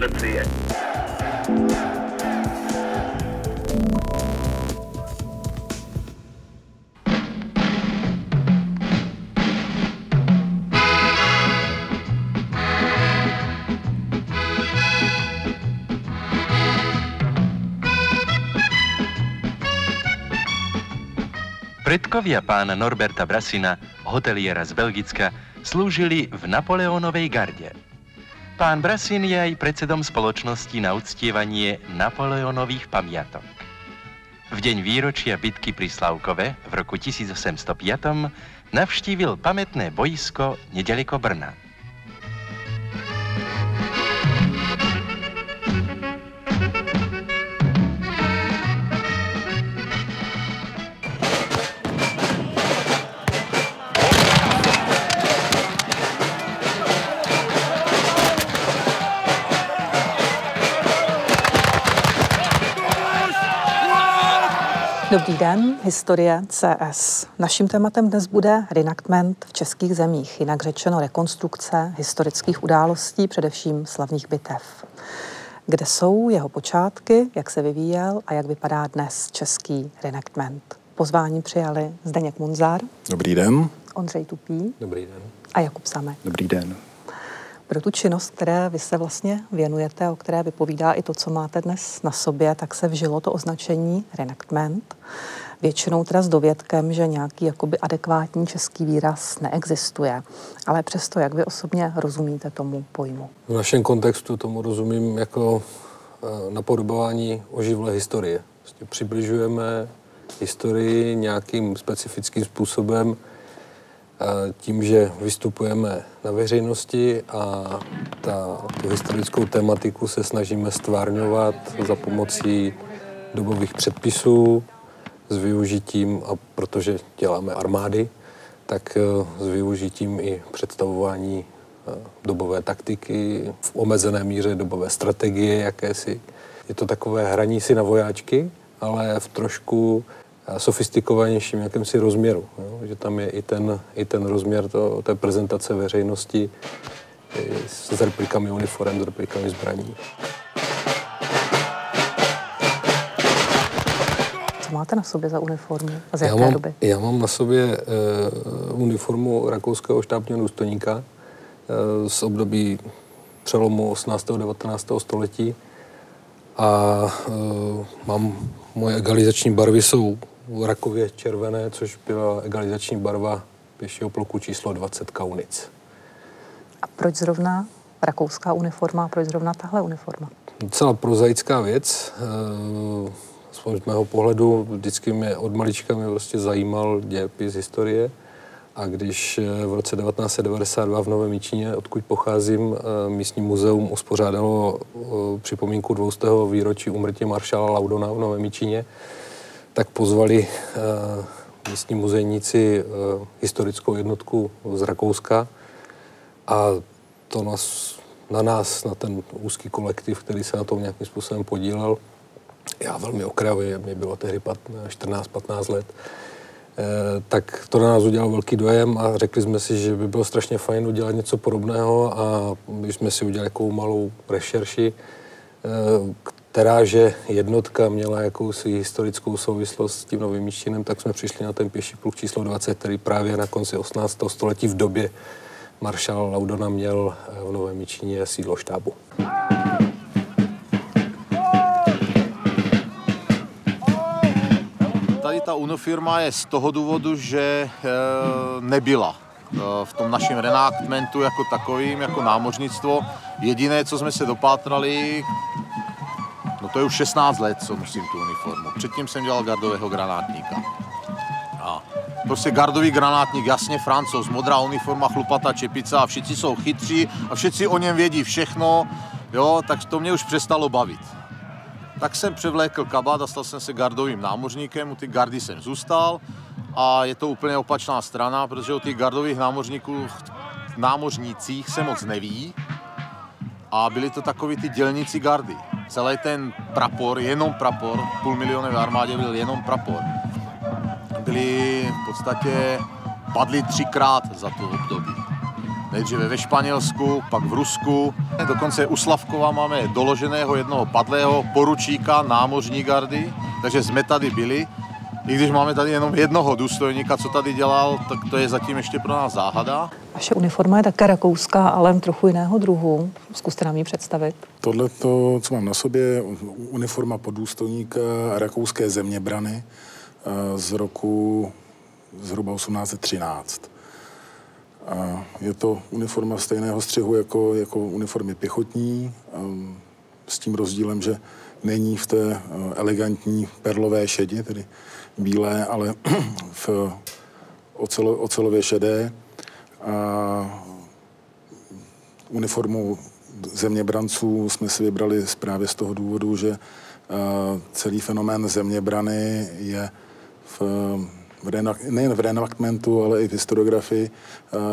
Let's see it. Predkovia pána Norberta Brasina, hoteliera z Belgicka, slúžili v Napoleónovej garde. Pán Brasin je aj predsedom spoločnosti na uctievanie Napoleónových pamiatok. V deň výročia bitky pri Slavkove v roku 1805 navštívil pamätné boisko nedaleko Brna. Dobrý den, historie CS. Naším tématem dnes bude reenactment v českých zemích, jinak řečeno rekonstrukce historických událostí, především slavných bitev. Kde jsou jeho počátky, jak se vyvíjel a jak vypadá dnes český reenactment. Pozvání přijali Zdeněk Munzar. Dobrý den. Ondřej Tupí. Dobrý den. A Jakub Samek. Dobrý den. Pro tu činnost, které vy se vlastně věnujete, o které vypovídá i to, co máte dnes na sobě, tak se vžilo to označení reenactment. Většinou teda s dovědkem, že nějaký jakoby adekvátní český výraz neexistuje. Ale přesto, jak vy osobně rozumíte tomu pojmu? V našem kontextu tomu rozumím jako eh, napodobování oživlé historie. Vlastně přibližujeme historii nějakým specifickým způsobem, tím, že vystupujeme na veřejnosti a ta, tu historickou tematiku se snažíme stvárňovat za pomocí dobových předpisů s využitím, a protože děláme armády, tak eh, s využitím i představování eh, dobové taktiky, v omezené míře dobové strategie jakési. Je to takové hraní si na vojáčky, ale v trošku sofistikovanějším jakémsi rozměru. Jo? Že tam je i ten, i ten rozměr to, té prezentace veřejnosti s replikami uniform, s replikami zbraní. Co máte na sobě za uniformu a z jaké já mám, doby? Já mám na sobě uh, uniformu rakouského štábního důstojníka uh, z období přelomu 18. a 19. století a uh, mám moje egalizační barvy jsou rakově červené, což byla egalizační barva pěšího pluku číslo 20 Kaunic. A proč zrovna rakouská uniforma a proč zrovna tahle uniforma? Docela prozaická věc. Eh, aspoň z mého pohledu vždycky mě od malička mě vlastně zajímal dějepis historie. A když eh, v roce 1992 v Novém Míčině, odkud pocházím, eh, místní muzeum uspořádalo připomínku 200. výročí umrtí maršála Laudona v Novém Míčině, tak pozvali uh, místní muzejníci uh, historickou jednotku z Rakouska. A to nás, na nás, na ten úzký kolektiv, který se na tom nějakým způsobem podílel, já velmi okrajově, mě bylo tehdy 14-15 let, eh, tak to na nás udělalo velký dojem a řekli jsme si, že by bylo strašně fajn udělat něco podobného a když jsme si udělali takovou malou rešerši, která, že jednotka měla jakousi historickou souvislost s tím novým Míščinem, tak jsme přišli na ten pěší pluk číslo 20, který právě na konci 18. století v době maršál Laudona měl eh, v Novém Míčině sídlo štábu. Tady ta unofirma je z toho důvodu, že e, nebyla e, v tom našem renaktmentu jako takovým, jako námořnictvo. Jediné, co jsme se dopátrali, No to je už 16 let, co nosím tu uniformu. Předtím jsem dělal gardového granátníka. A prostě gardový granátník, jasně francouz, modrá uniforma, chlupatá čepice a všichni jsou chytří a všichni o něm vědí všechno, jo, tak to mě už přestalo bavit. Tak jsem převlékl kabát a stal jsem se gardovým námořníkem, u ty gardy jsem zůstal a je to úplně opačná strana, protože o těch gardových námořníků, námořnících se moc neví a byli to takový ty dělníci gardy celý ten prapor, jenom prapor, půl milionové armádě byl jenom prapor. Byli v podstatě padli třikrát za to období. Nejdříve ve Španělsku, pak v Rusku. Dokonce u Slavkova máme doloženého jednoho padlého poručíka námořní gardy, takže jsme tady byli. I když máme tady jenom jednoho důstojníka, co tady dělal, tak to je zatím ještě pro nás záhada. Vaše uniforma je také rakouská, ale trochu jiného druhu. Zkuste nám ji představit. Tohle, to, co mám na sobě, uniforma podůstojníka rakouské zeměbrany eh, z roku zhruba 1813. A je to uniforma stejného střihu jako, jako uniformy pěchotní, ehm, s tím rozdílem, že není v té eh, elegantní perlové šedi, tedy bílé, ale v ocelo, ocelově šedé. Uniformu zeměbranců jsme si vybrali právě z toho důvodu, že celý fenomén zeměbrany je v, v nejen v reenactmentu, ale i v historiografii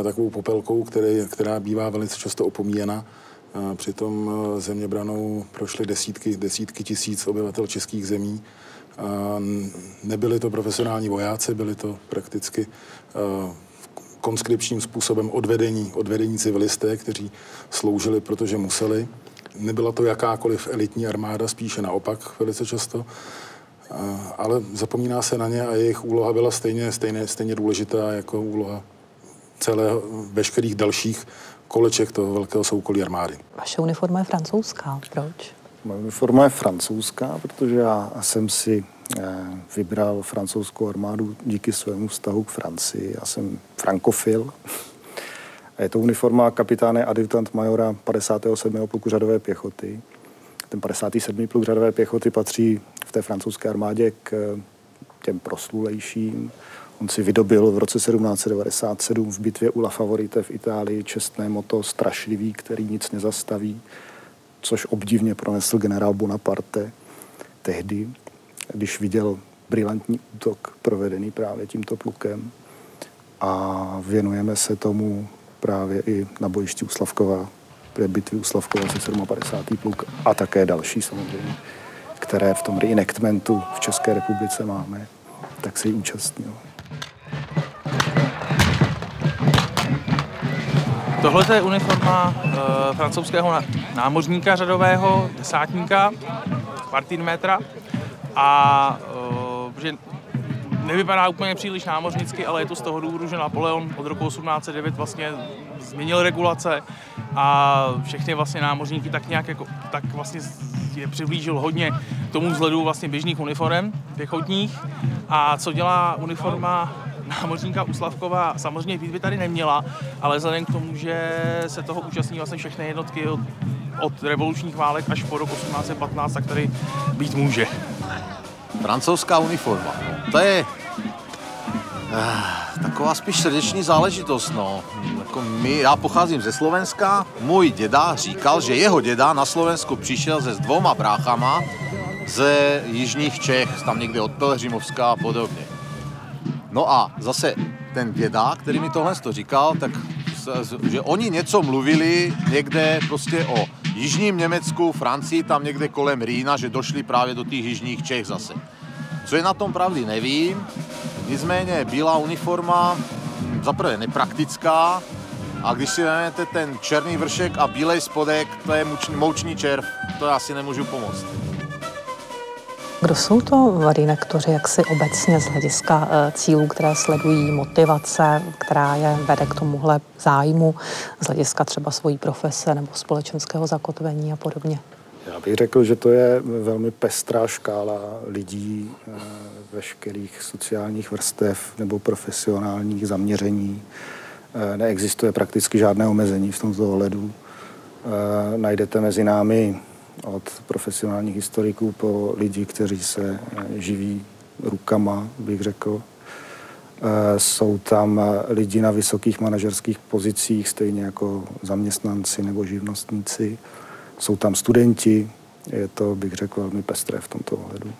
takovou popelkou, který, která bývá velice často opomíjena. Přitom zeměbranou prošly desítky, desítky tisíc obyvatel českých zemí. Nebyli to profesionální vojáci, byli to prakticky konskripčním způsobem odvedení, odvedení civilisté, kteří sloužili, protože museli. Nebyla to jakákoliv elitní armáda, spíše naopak velice často, ale zapomíná se na ně a jejich úloha byla stejně, stejně, stejně důležitá jako úloha celé veškerých dalších koleček toho velkého soukolí armády. Vaše uniforma je francouzská. Proč? Moje uniforma je francouzská, protože já jsem si vybral francouzskou armádu díky svému vztahu k Francii. Já jsem frankofil. A je to uniforma kapitáne adjutant majora 57. pluku řadové pěchoty. Ten 57. pluk řadové pěchoty patří v té francouzské armádě k těm proslulejším. On si vydobil v roce 1797 v bitvě u La Favorite v Itálii čestné moto strašlivý, který nic nezastaví, což obdivně pronesl generál Bonaparte tehdy když viděl brilantní útok provedený právě tímto plukem a věnujeme se tomu právě i na bojišti u Slavkova, při bitvy u Slavkova se 57. pluk a také další samozřejmě, které v tom reenactmentu v České republice máme, tak se jí účastnil. Tohle je uniforma e, francouzského námořníka řadového, desátníka, metra a uh, že nevypadá úplně příliš námořnicky, ale je to z toho důvodu, že Napoleon od roku 1809 vlastně změnil regulace a všechny vlastně námořníky tak nějak jako, tak vlastně je přiblížil hodně tomu vzhledu vlastně běžných uniform pěchotních. A co dělá uniforma námořníka Uslavkova samozřejmě výzvy tady neměla, ale vzhledem k tomu, že se toho účastní vlastně všechny jednotky od, od revolučních válek až po rok 1815, tak tady být může. Francouzská uniforma. To je uh, taková spíš srdeční záležitost. No. Jako my, já pocházím ze Slovenska, můj děda říkal, že jeho děda na Slovensku přišel se s dvoma bráchama ze jižních Čech, tam někde od Pelhřimovská a podobně. No a zase ten děda, který mi tohle to říkal, tak že oni něco mluvili někde prostě o jižním Německu, Francii, tam někde kolem Rýna, že došli právě do těch jižních Čech zase. Co je na tom pravdy, nevím. Nicméně bílá uniforma zaprvé nepraktická a když si vezmete ten černý vršek a bílej spodek, to je mouční červ, to já si nemůžu pomoct. Kdo jsou to redaktoři, jak si obecně z hlediska eh, cílů, které sledují, motivace, která je vede k tomuhle zájmu, z hlediska třeba svojí profese nebo společenského zakotvení a podobně? Já bych řekl, že to je velmi pestrá škála lidí eh, veškerých sociálních vrstev nebo profesionálních zaměření. Eh, neexistuje prakticky žádné omezení v tomto ohledu. Najdete mezi námi od profesionálních historiků po lidi, kteří se eh, živí rukama, bych řekl. Eh, jsou tam eh, lidi na vysokých manažerských pozicích, stejně jako zaměstnanci nebo živnostníci. Jsou tam studenti, je to, bych řekl, velmi pestré v tomto ohledu.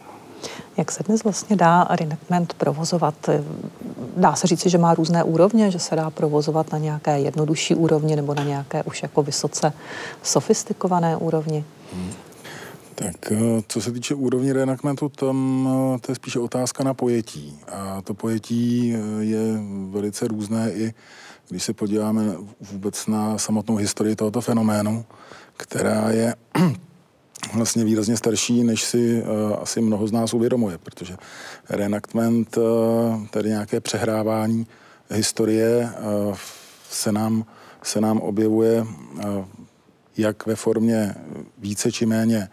Jak se dnes vlastně dá reenactment provozovat? Dá se říci, že má různé úrovně, že se dá provozovat na nějaké jednodušší úrovni nebo na nějaké už jako vysoce sofistikované úrovni? Tak eh, co se týče úrovně reenactmentu, tam eh, to je spíše otázka na pojetí. A to pojetí eh, je velice různé i když se podíváme vůbec na samotnou historii tohoto fenoménu, která je vlastně výrazně starší, než si uh, asi mnoho z nás uvědomuje, protože reenactment, uh, tedy nějaké přehrávání historie, uh, se, nám, se nám objevuje uh, jak ve formě více či méně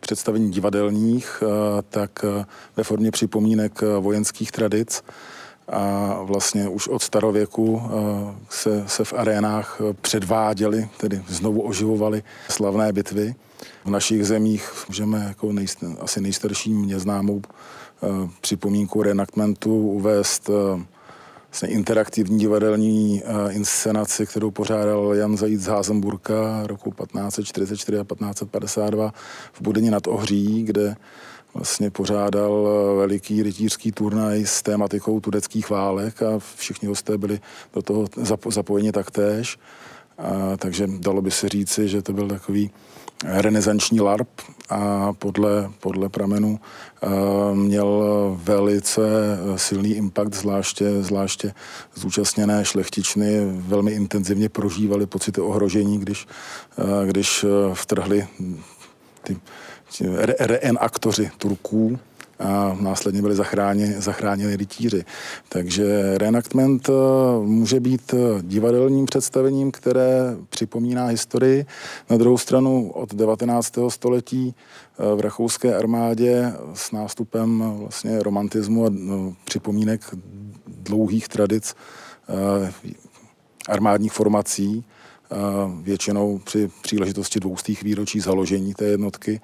představení divadelních, tak ve formě připomínek vojenských tradic. A vlastně už od starověku se, se v arénách předváděly, tedy znovu oživovali slavné bitvy. V našich zemích můžeme jako nejst, asi nejstarší mě známou uh, připomínku reenactmentu uvést vlastně interaktivní divadelní inscenaci, kterou pořádal Jan Zajíc z Házenburka roku 1544 a 1552 v Budyni nad Ohří, kde vlastně pořádal veliký rytířský turnaj s tématikou tureckých válek a všichni hosté byli do toho zapojeni taktéž. A, takže dalo by se říci, že to byl takový renesanční LARP a podle, podle pramenu měl velice silný impact, zvláště, zvláště zúčastněné šlechtičny velmi intenzivně prožívali pocity ohrožení, když, když vtrhli ty reenaktoři Turků a následně byli zachráněni, zachráněni rytíři. Takže reenactment eh, může být eh, divadelním představením, které připomíná historii. Na druhou stranu od 19. století eh, v rakouské armádě s nástupem vlastně romantismu a no, připomínek dlouhých tradic armádních formací Většinou při příležitosti dvoustých výročí založení té jednotky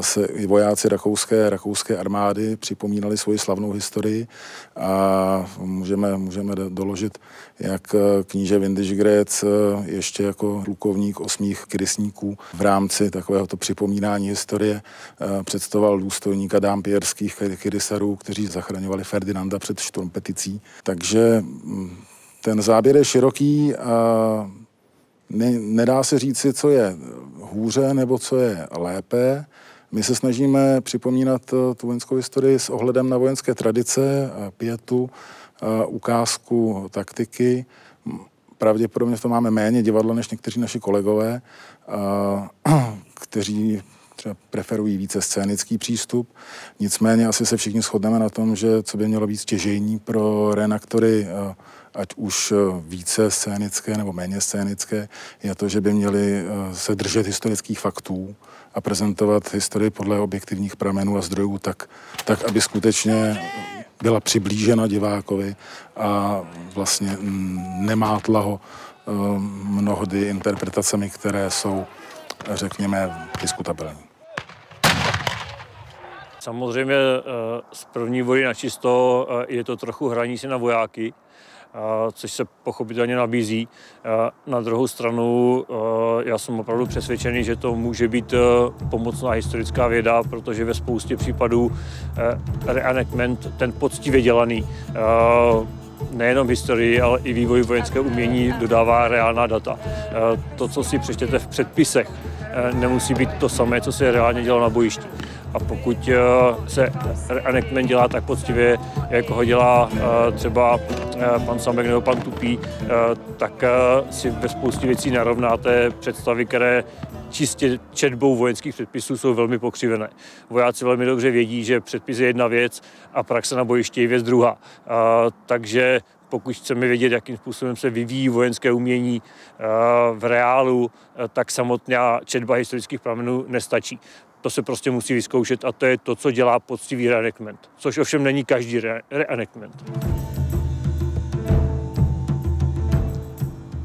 se i vojáci rakouské, rakouské armády připomínali svoji slavnou historii a můžeme, můžeme doložit, jak kníže Windischgrätz ještě jako plukovník osmých krysníků v rámci takovéhoto připomínání historie představoval důstojníka dám pierských krysarů, kteří zachraňovali Ferdinanda před štormpeticí. Takže ten záběr je široký a ne, nedá se říci, co je hůře nebo co je lépe. My se snažíme připomínat eh, tu vojenskou historii s ohledem na vojenské tradice, pětu, ukázku taktiky. Pravděpodobně v tom máme méně divadla než někteří naši kolegové, kteří třeba preferují více scénický přístup. Nicméně asi se všichni shodneme na tom, že co by mělo být stěžejní pro renaktory ať už eh, více scénické nebo méně scénické, je to, že by měli eh, se držet historických faktů a prezentovat historii podle objektivních pramenů a zdrojů tak, tak aby skutečně byla přiblížena divákovi a vlastně nemátla ho eh, mnohdy interpretacemi, které jsou, řekněme, diskutabilní. Samozřejmě z první vody na čisto je to trochu hraní si na vojáky, což se pochopitelně nabízí. Na druhou stranu já jsem opravdu přesvědčený, že to může být e, pomocná historická věda, protože ve spoustě případů e, reenactment, ten poctivě dělaný, e, nejenom historii, ale i vývoj vojenského umění dodává reálná data. To, co si přečtěte v předpisech, nemusí být to samé, co se reálně dělalo na bojišti. A pokud eh, se reenactment dělá tak poctivě, jako ho dělá eh, třeba eh, pan Samek nebo pan Tupý, tak si ve spoustě věcí narovnáte představy, které čistě četbou vojenských předpisů jsou velmi pokřivené. Vojáci velmi dobře vědí, že předpis je jedna věc a praxe na bojišti je věc druhá. Takže pokud chceme vědět, jakým způsobem se vyvíjí vojenské umění v reálu, tak samotná četba historických pramenů nestačí. To se prostě musí vyzkoušet a to je to, co dělá poctivý reenactment, což ovšem není každý re- reenactment.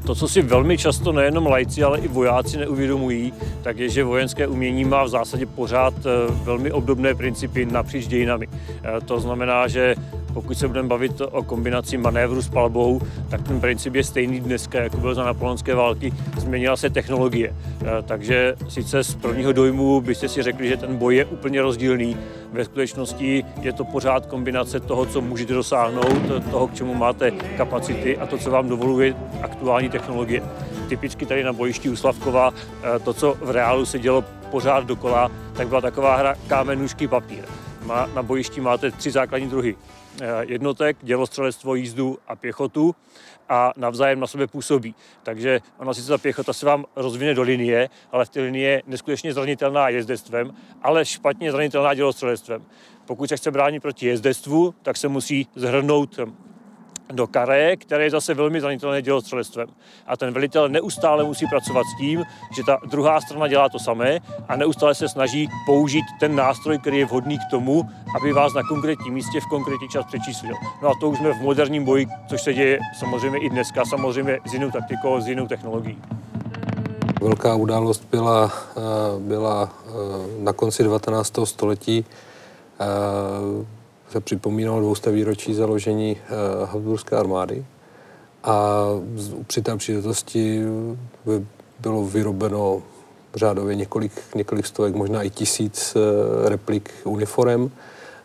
To, co si velmi často nejenom lajci, ale i vojáci neuvědomují, tak je, že vojenské umění má v zásadě pořád eh, velmi obdobné principy napříč dějinami. Eh, to znamená, že pokud se budeme bavit o kombinaci manévru s palbou, tak ten princip je stejný dneska, jako byl za napoleonské války. Změnila se technologie. Eh, takže sice z prvního dojmu byste si řekli, že ten boj je úplně rozdílný. Ve skutečnosti je to pořád kombinace toho, co můžete dosáhnout, toho, k čemu máte kapacity a to, co vám dovoluje aktuální technologie. typicky tady na bojišti u Slavkova, eh, to, co v reálu se dělo pořád dokola, tak byla taková hra kámen, nůžky, papír. Na bojišti máte tři základní druhy jednotek, dělostřelectvo, jízdu a pěchotu a navzájem na sebe působí. Takže ona sice ta pěchota se vám rozvine do linie, ale v té linie je neskutečně zranitelná jezdectvem, ale špatně zranitelná dělostřelectvem. Pokud se chce bránit proti jezdectvu, tak se musí zhrnout do karé, které je zase velmi zranitelné dělostřelectvem. A ten velitel neustále musí pracovat s tím, že ta druhá strana dělá to samé a neustále se snaží použít ten nástroj, který je vhodný k tomu, aby vás na konkrétním místě v konkrétní čas přečíslil. No a to už jsme v moderním boji, což se děje samozřejmě i dneska, samozřejmě s jinou taktikou, s jinou technologií. Velká událost byla, eh, byla eh, na konci 19. století eh, se připomínalo 200 výročí založení uh, Habsburské armády a při té příležitosti bylo vyrobeno řádově několik, několik stovek, možná i tisíc uh, replik uniform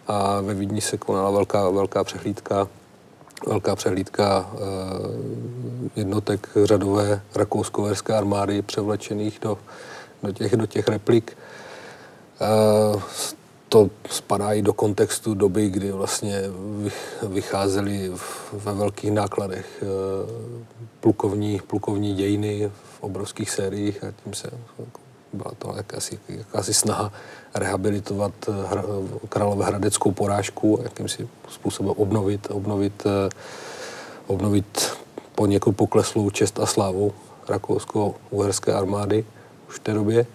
a ve Vídni se konala velká, velká přehlídka velká přehlídka uh, jednotek řadové rakousko armády převlečených do, do, těch, do těch replik. To spadá i do kontextu doby, kdy vlastně vycházely ve velkých nákladech eh, plukovní, plukovní dějiny v obrovských sériích a tím se jako, byla to jakási, jakási snaha rehabilitovat eh, hra, královéhradeckou porážku a jakýmsi způsobem obnovit, obnovit, eh, obnovit po někou pokleslou čest a slávu rakousko-uherské armády už v té době.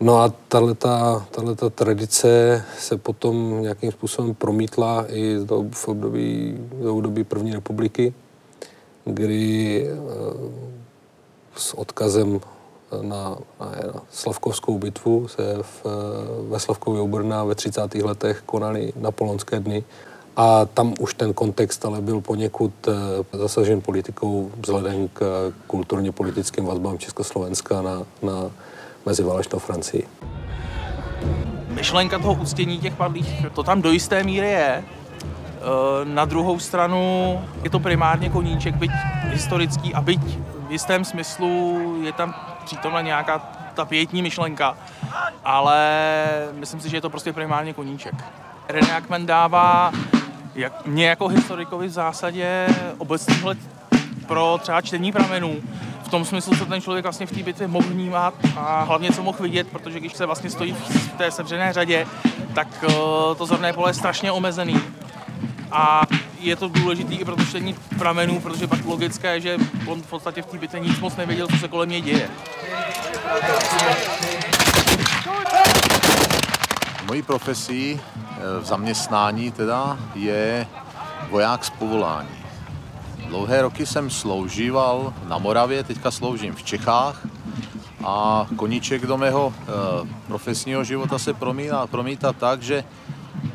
No a tato tradice se potom nějakým způsobem promítla i v období, v období první republiky, kdy eh, s odkazem na, na, na Slavkovskou bitvu se v, ve Slavkově u Brna ve 30. letech konaly napoleonské dny. A tam už ten kontext ale byl poněkud eh, zasažen politikou vzhledem k kulturně politickým vazbám Československa na, na meziválečnou Francii. Myšlenka toho uctění těch padlých, to tam do jisté míry je. E, na druhou stranu je to primárně koníček, byť historický a byť v jistém smyslu je tam přítomna nějaká ta pětní myšlenka, ale myslím si, že je to prostě primárně koníček. René Ackman dává jak, mě jako historikovi v zásadě obecný hled pro třeba čtení pramenů, v tom smyslu, co ten člověk vlastně v té bitvě mohl vnímat a hlavně co mohl vidět, protože když se vlastně stojí v té sevřené řadě, tak eh, to zorné pole je strašně omezený. A je to důležité i pro to čtení pramenů, protože pak logické je, že on v podstatě v té bitvě nic moc nevěděl, co se kolem něj děje. Mojí profesí eh, v zaměstnání teda je voják z povolání. Dlouhé roky jsem sloužíval na Moravě, teďka sloužím v Čechách a koníček do mého e, profesního života se promítá, promítá tak, že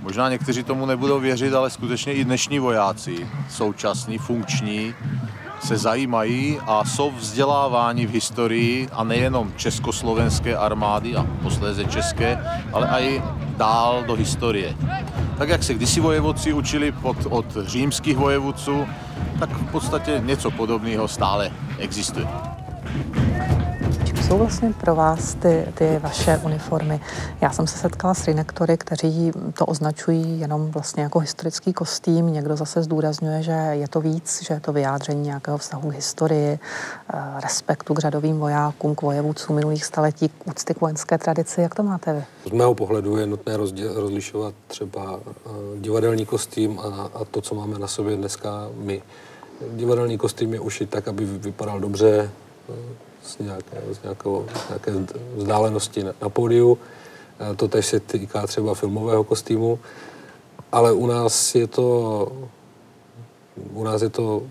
možná někteří tomu nebudou věřit, ale skutečně i dnešní vojáci, současní, funkční, se zajímají a jsou vzděláváni v historii a nejenom československé armády a posléze české, ale i dál do historie. Tak jak se kdysi vojevodci učili pod, od římských vojevůdců, tak v podstatě něco podobného stále existuje jsou vlastně pro vás ty, ty vaše uniformy? Já jsem se setkala s redaktory, kteří to označují jenom vlastně jako historický kostým. Někdo zase zdůrazňuje, že je to víc, že je to vyjádření nějakého vztahu k historii, eh, respektu k řadovým vojákům, k vojevůdcům minulých staletí, k úcty k vojenské tradici. Jak to máte vy? Z mého pohledu je nutné rozlišovat třeba eh, divadelní kostým a, a to, co máme na sobě dneska my. Divadelní kostým je ušit tak, aby vypadal dobře, eh, z nějaké, z nějakého, z nějaké vzdálenosti na, na pódiu. To tež se týká třeba filmového kostýmu. Ale u nás je to, u nás je to,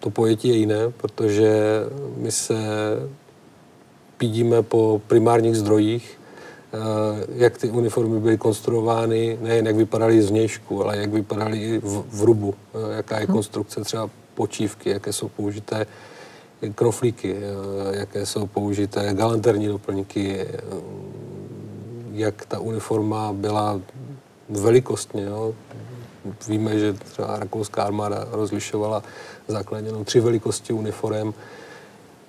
to pojetí je jiné, protože my se pídíme po primárních zdrojích, jak ty uniformy byly konstruovány, nejen jak vypadaly zvnějšku, ale jak vypadaly v, v rubu, jaká je konstrukce třeba počívky, jaké jsou použité knoflíky, eh, jaké jsou použité galanterní doplňky, eh, jak ta uniforma byla velikostně. Jo. Víme, že třeba rakouská armáda rozlišovala základně jenom tři velikosti uniform.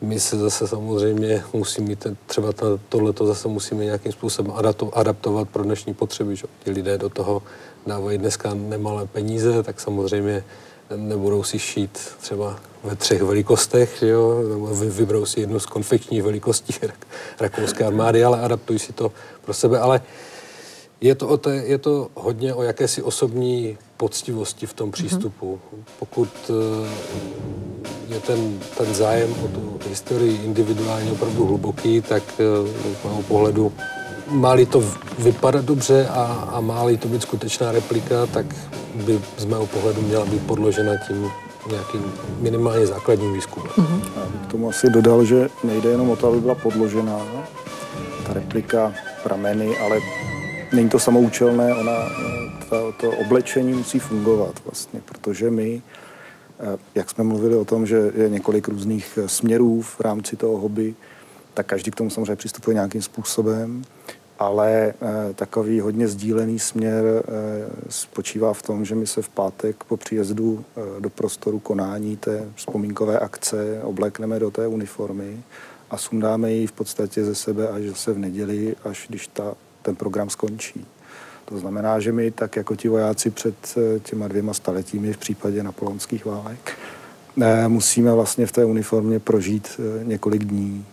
my se zase samozřejmě musíme třeba tohleto zase musíme nějakým způsobem adaptovat pro dnešní potřeby. Že? Ti lidé do toho dávají dneska nemalé peníze, tak samozřejmě nebudou si šít třeba ve třech velikostech, jo? vyberou si jednu z konfekčních velikostí rakouské armády, ale adaptují si to pro sebe. Ale je to, o té, je to hodně o jakési osobní poctivosti v tom mhm. přístupu. Mm-hmm. Pokud eh, je ten, ten zájem o tu historii individuálně opravdu hluboký, tak eh, z mého pohledu má-li to vypadat dobře a, a má-li to být skutečná replika, tak by z mého pohledu měla být podložena tím nějakým minimálně základním výzkumem. Mm-hmm. K tomu asi dodal, že nejde jenom o to, aby byla podložená ta replika, prameny, ale není to samoučelné, ona, to, to oblečení musí fungovat vlastně, protože my, eh, jak jsme mluvili o tom, že je několik různých směrů v rámci toho hobby, tak každý k tomu samozřejmě přistupuje nějakým způsobem, ale eh, takový hodně sdílený směr eh, spočívá v tom, že my se v pátek po příjezdu do prostoru konání té vzpomínkové akce oblékneme do té uniformy a sundáme ji v podstatě ze sebe až zase v neděli, až když ta ten program skončí. To znamená, že my, tak jako ti vojáci před eh, těma dvěma staletími v případě napoleonských válek, eh, musíme vlastně v té uniformě prožít eh, několik dní.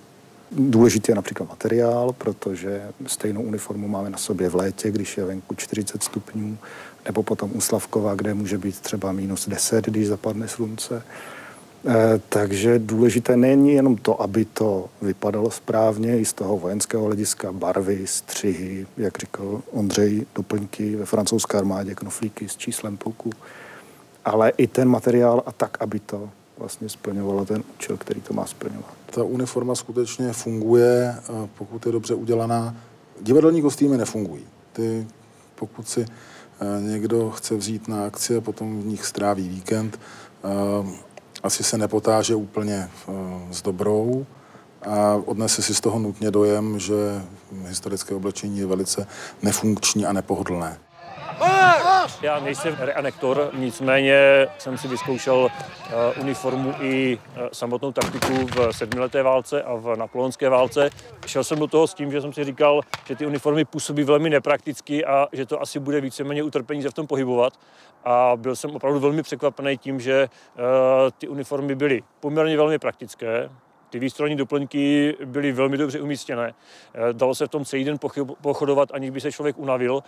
Důležitý je například materiál, protože stejnou uniformu máme na sobě v létě, když je venku 40 stupňů, nebo potom u Slavkova, kde může být třeba minus 10, když zapadne slunce. Eh, takže důležité není jenom to, aby to vypadalo správně, i z toho vojenského hlediska, barvy, střihy, jak říkal Ondřej, doplňky ve francouzské armádě, knoflíky s číslem pluku, ale i ten materiál a tak, aby to vlastně splňovalo ten účel, který to má splňovat. Ta uniforma skutečně funguje, pokud je dobře udělaná. Divadelní kostýmy nefungují. Ty, pokud si eh, někdo chce vzít na akci a potom v nich stráví víkend, eh, asi se nepotáže úplně uh, s dobrou a odnese si z toho nutně dojem, že historické oblečení je velice nefunkční a nepohodlné. Já nejsem reanektor, nicméně jsem si vyzkoušel uh, uniformu i uh, samotnou taktiku v sedmileté válce a v napoleonské válce. Šel jsem do toho s tím, že jsem si říkal, že ty uniformy působí velmi neprakticky a že to asi bude víceméně utrpení se v tom pohybovat. A byl jsem opravdu velmi překvapený tím, že uh, ty uniformy byly poměrně velmi praktické, ty výstrojní doplňky byly velmi dobře umístěné. Dalo se v tom celý den pochodovat, aniž by se člověk unavil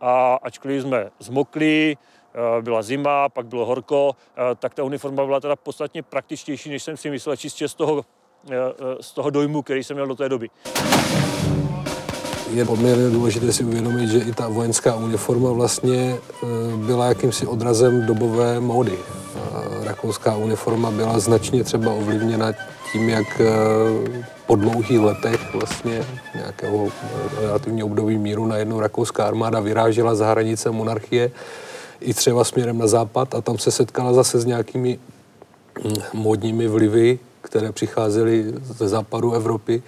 a ačkoliv jsme zmokli, eh, byla zima, pak bylo horko, eh, tak ta uniforma byla teda podstatně praktičtější, než jsem si myslel, čistě z toho, eh, z toho dojmu, který jsem měl do té doby. Je poměrně důležité si uvědomit, že i ta vojenská uniforma vlastně byla jakýmsi odrazem dobové módy. Rakouská uniforma byla značně třeba ovlivněna tím, jak eh, po dlouhých letech vlastně nějakého eh, relativně období míru najednou rakouská armáda vyrážela za hranice monarchie i třeba směrem na západ a tam se setkala zase s nějakými hm, módními vlivy, které přicházely ze západu Evropy.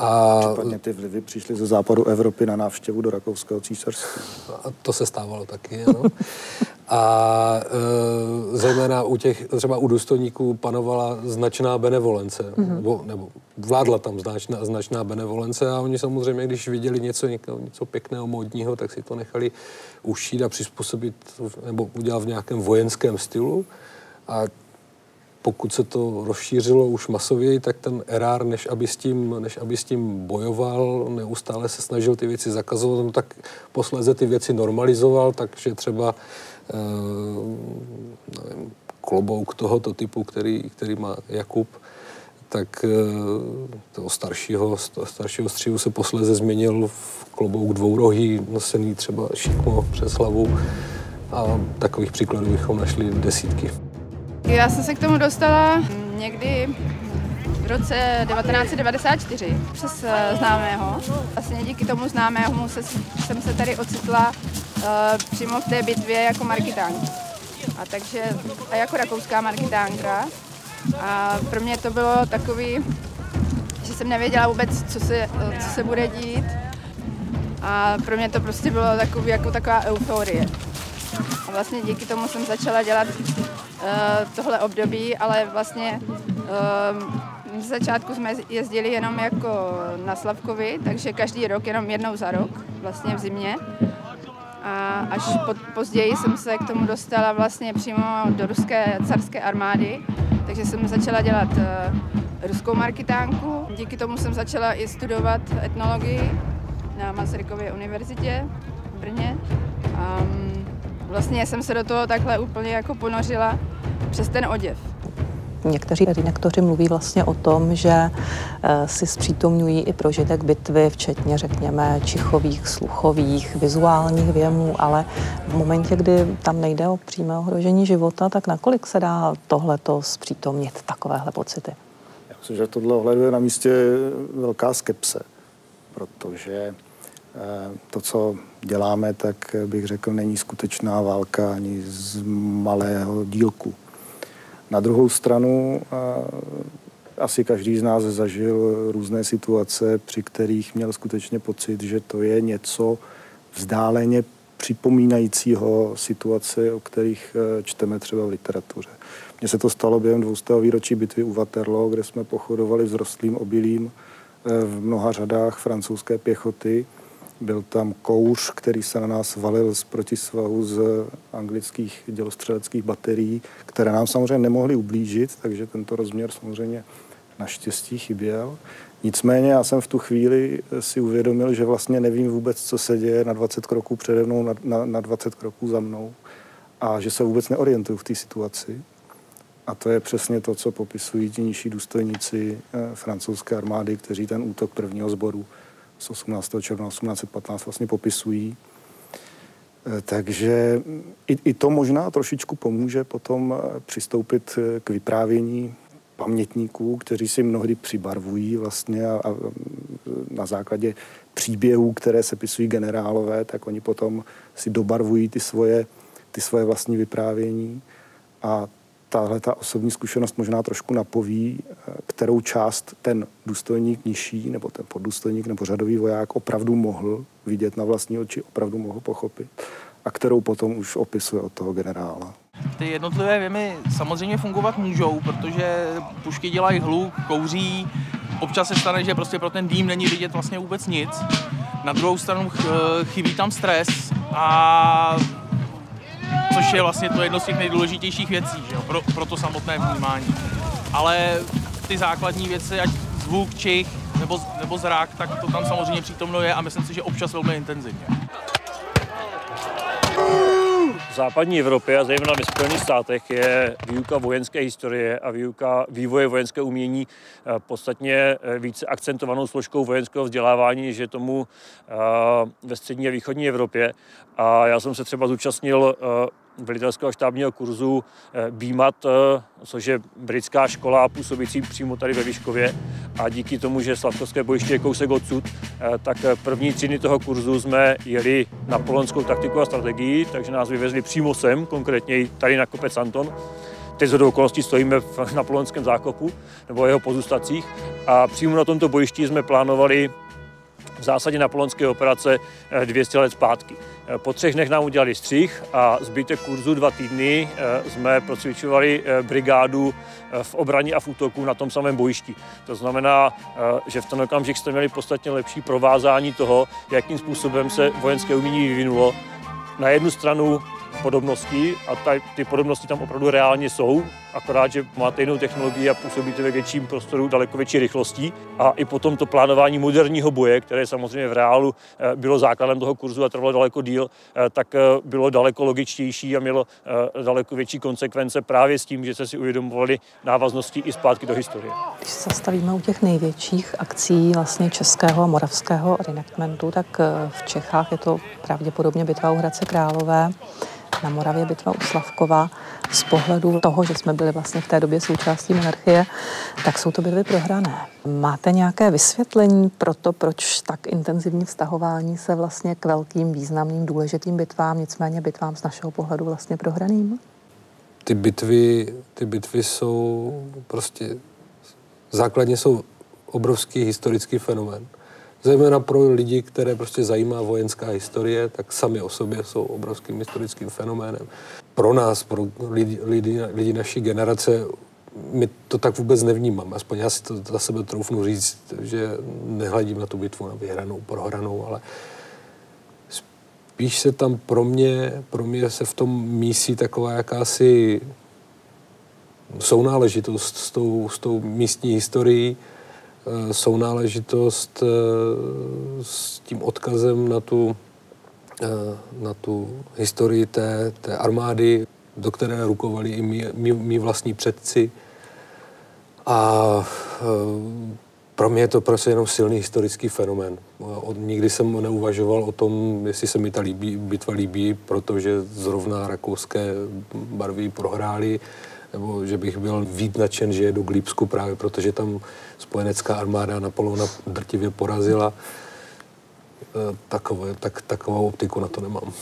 A Případně ty vlivy přišly ze západu Evropy na návštěvu do Rakouského císařství. A to se stávalo taky, ano. A e, zejména u těch, třeba u důstojníků panovala značná benevolence, mm-hmm. nebo, nebo vládla tam značná, značná benevolence a oni samozřejmě, když viděli něco, něco pěkného, módního, tak si to nechali ušít a přizpůsobit, nebo udělat v nějakém vojenském stylu. A pokud se to rozšířilo už masověji, tak ten erár, než aby s tím, než aby s tím bojoval, neustále se snažil ty věci zakazovat, no tak posléze ty věci normalizoval, takže třeba eh, nevím, klobouk tohoto typu, který, který má Jakub, tak eh, toho staršího, staršího střihu se posléze změnil v klobouk dvourohý, nosený třeba šikmo přes hlavu a takových příkladů bychom našli desítky. Já jsem se k tomu dostala někdy v roce 1994 přes eh, známého. Vlastně díky tomu známému se, jsem se tady ocitla uh, přímo v té bitvě jako marketánka. A takže, a jako rakouská marketánka. A pro mě to bylo takový, že jsem nevěděla vůbec, co se, eh, co se bude dít. A pro mě to prostě bylo takový, jako taková euforie. A vlastně díky tomu jsem začala dělat tohle období, ale vlastně uh, Z začátku jsme jezdili jenom jako na Slavkovi, takže každý rok, jenom jednou za rok, vlastně v zimě. A až po, později jsem se k tomu dostala vlastně přímo do ruské carské armády, takže jsem začala dělat uh, ruskou marketánku. Díky tomu jsem začala i studovat etnologii na Masarykově univerzitě v Brně. Um, vlastně jsem se do toho takhle úplně jako ponořila přes ten oděv. Někteří redaktoři mluví vlastně o tom, že eh, si zpřítomňují i prožitek bitvy, včetně, řekněme, čichových, sluchových, vizuálních věmů, ale v momentě, kdy tam nejde o přímé ohrožení života, tak nakolik se dá tohleto zpřítomnit, takovéhle pocity? Já myslím, že tohle ohledu je na místě velká skepse, protože eh, to, co děláme, tak bych řekl, není skutečná válka ani z malého dílku. Na druhou stranu asi každý z nás zažil různé situace, při kterých měl skutečně pocit, že to je něco vzdáleně připomínajícího situace, o kterých e, čteme třeba v literatuře. Mně se to stalo během 200. výročí bitvy u Waterloo, kde jsme pochodovali vzrostlým obilím e, v mnoha řadách francouzské pěchoty byl tam kouř, který se na nás valil z protisvahu z anglických dělostřeleckých baterií, které nám samozřejmě nemohly ublížit, takže tento rozměr samozřejmě naštěstí chyběl. Nicméně já jsem v tu chvíli si uvědomil, že vlastně nevím vůbec, co se děje na 20 kroků přede mnou, na, na, na 20 kroků za mnou a že se vůbec neorientuju v té situaci. A to je přesně to, co popisují ti nižší důstojníci eh, francouzské armády, kteří ten útok prvního sboru z 18. června 1815 vlastně popisují. Eh, takže i, i to možná trošičku pomůže potom eh, přistoupit eh, k vyprávění pamětníků, kteří si mnohdy přibarvují vlastně a, a na základě příběhů, které se pisují generálové, tak oni potom si dobarvují ty svoje, ty svoje vlastní vyprávění a tahle ta osobní zkušenost možná trošku napoví, eh, kterou část ten důstojník nižší, nebo ten poddůstojník, nebo řadový voják opravdu mohl vidět na vlastní oči, opravdu mohl pochopit a kterou potom už opisuje od toho generála. Ty jednotlivé věmy samozřejmě fungovat můžou, protože pušky dělají hluk, kouří, občas se stane, že prostě pro ten dým není vidět vlastně vůbec nic. Na druhou stranu chybí tam stres a což je vlastně to jedno z těch nejdůležitějších věcí že jo, pro, pro to samotné vnímání. Ale ty základní věci, ať zvuk, čich nebo, nebo zrak, tak to tam samozřejmě přítomno je a myslím si, že občas velmi intenzivně. V západní Evropě a zejména ve Spojených státech je výuka vojenské historie a výuka vývoje vojenského umění eh, podstatně eh, více akcentovanou složkou vojenského vzdělávání, je tomu eh, ve střední a východní Evropě. A já jsem se třeba zúčastnil velitelského štábního kurzu BIMAT, což je britská škola působící přímo tady ve Výškově. A díky tomu, že Slavkovské bojiště je kousek odsud, tak první tři dny toho kurzu jsme jeli na polonskou taktiku a strategii, takže nás vyvezli přímo sem, konkrétně tady na kopec Anton. Teď z okolností stojíme v, na polonském zákopu nebo jeho pozůstacích a přímo na tomto bojišti jsme plánovali v zásadě na polonské operace 200 eh, let zpátky. Eh, po třech dnech nám udělali střih a zbytek kurzu dva týdny eh, jsme procvičovali brigádu v obraně a v útoku na tom samém bojišti. To znamená, že v ten okamžik jste měli podstatně lepší provázání toho, jakým způsobem se vojenské umění vyvinulo. Na jednu stranu podobnosti a ty podobnosti tam opravdu reálně jsou, akorát, že máte jinou technologii a působíte ve větším prostoru daleko větší rychlostí. A i potom to plánování moderního boje, které samozřejmě v reálu eh, bylo základem toho kurzu a trvalo daleko díl, eh, tak eh, bylo daleko logičtější a mělo daleko větší konsekvence právě s tím, že se si uvědomovali návaznosti i zpátky do historie. Když se zastavíme u těch největších akcí vlastně českého a moravského reenactmentu, tak v Čechách je to pravděpodobně bitva u Hradce Králové na Moravě bitva u Slavkova. Z pohledu toho, že jsme byli vlastně v té době součástí monarchie, tak jsou to bitvy prohrané. Máte nějaké vysvětlení pro to, proč tak intenzivní vztahování se vlastně k velkým, významným, důležitým bitvám, nicméně bitvám z našeho pohledu vlastně prohraným? Ty bitvy, ty bitvy jsou prostě, základně jsou obrovský historický fenomén zejména pro lidi, které prostě zajímá vojenská historie, tak sami o sobě jsou obrovským historickým fenoménem. Pro nás, pro lidi, lidi, lidi naší generace, my to tak vůbec nevnímám. Aspoň já si to za sebe troufnu říct, že nehledím na tu bitvu na vyhranou, prohranou, ale spíš se tam pro mě, pro mě se v tom mísí taková jakási sounáležitost s tou, s tou místní historií, sounáležitost eh, s tím odkazem na tu, eh, na tu historii té, té armády, do které rukovali i mý, vlastní předci. A pro mě je to prostě jenom silný historický fenomén. Nikdy jsem neuvažoval o tom, jestli se mi ta líbí, bitva líbí, protože zrovna rakouské barvy prohrály, nebo že bych byl víc nadšen, že jedu k Lípsku právě protože tam spojenecká armáda Napoleona drtivě porazila. E, takové, tak, takovou optiku na to nemám.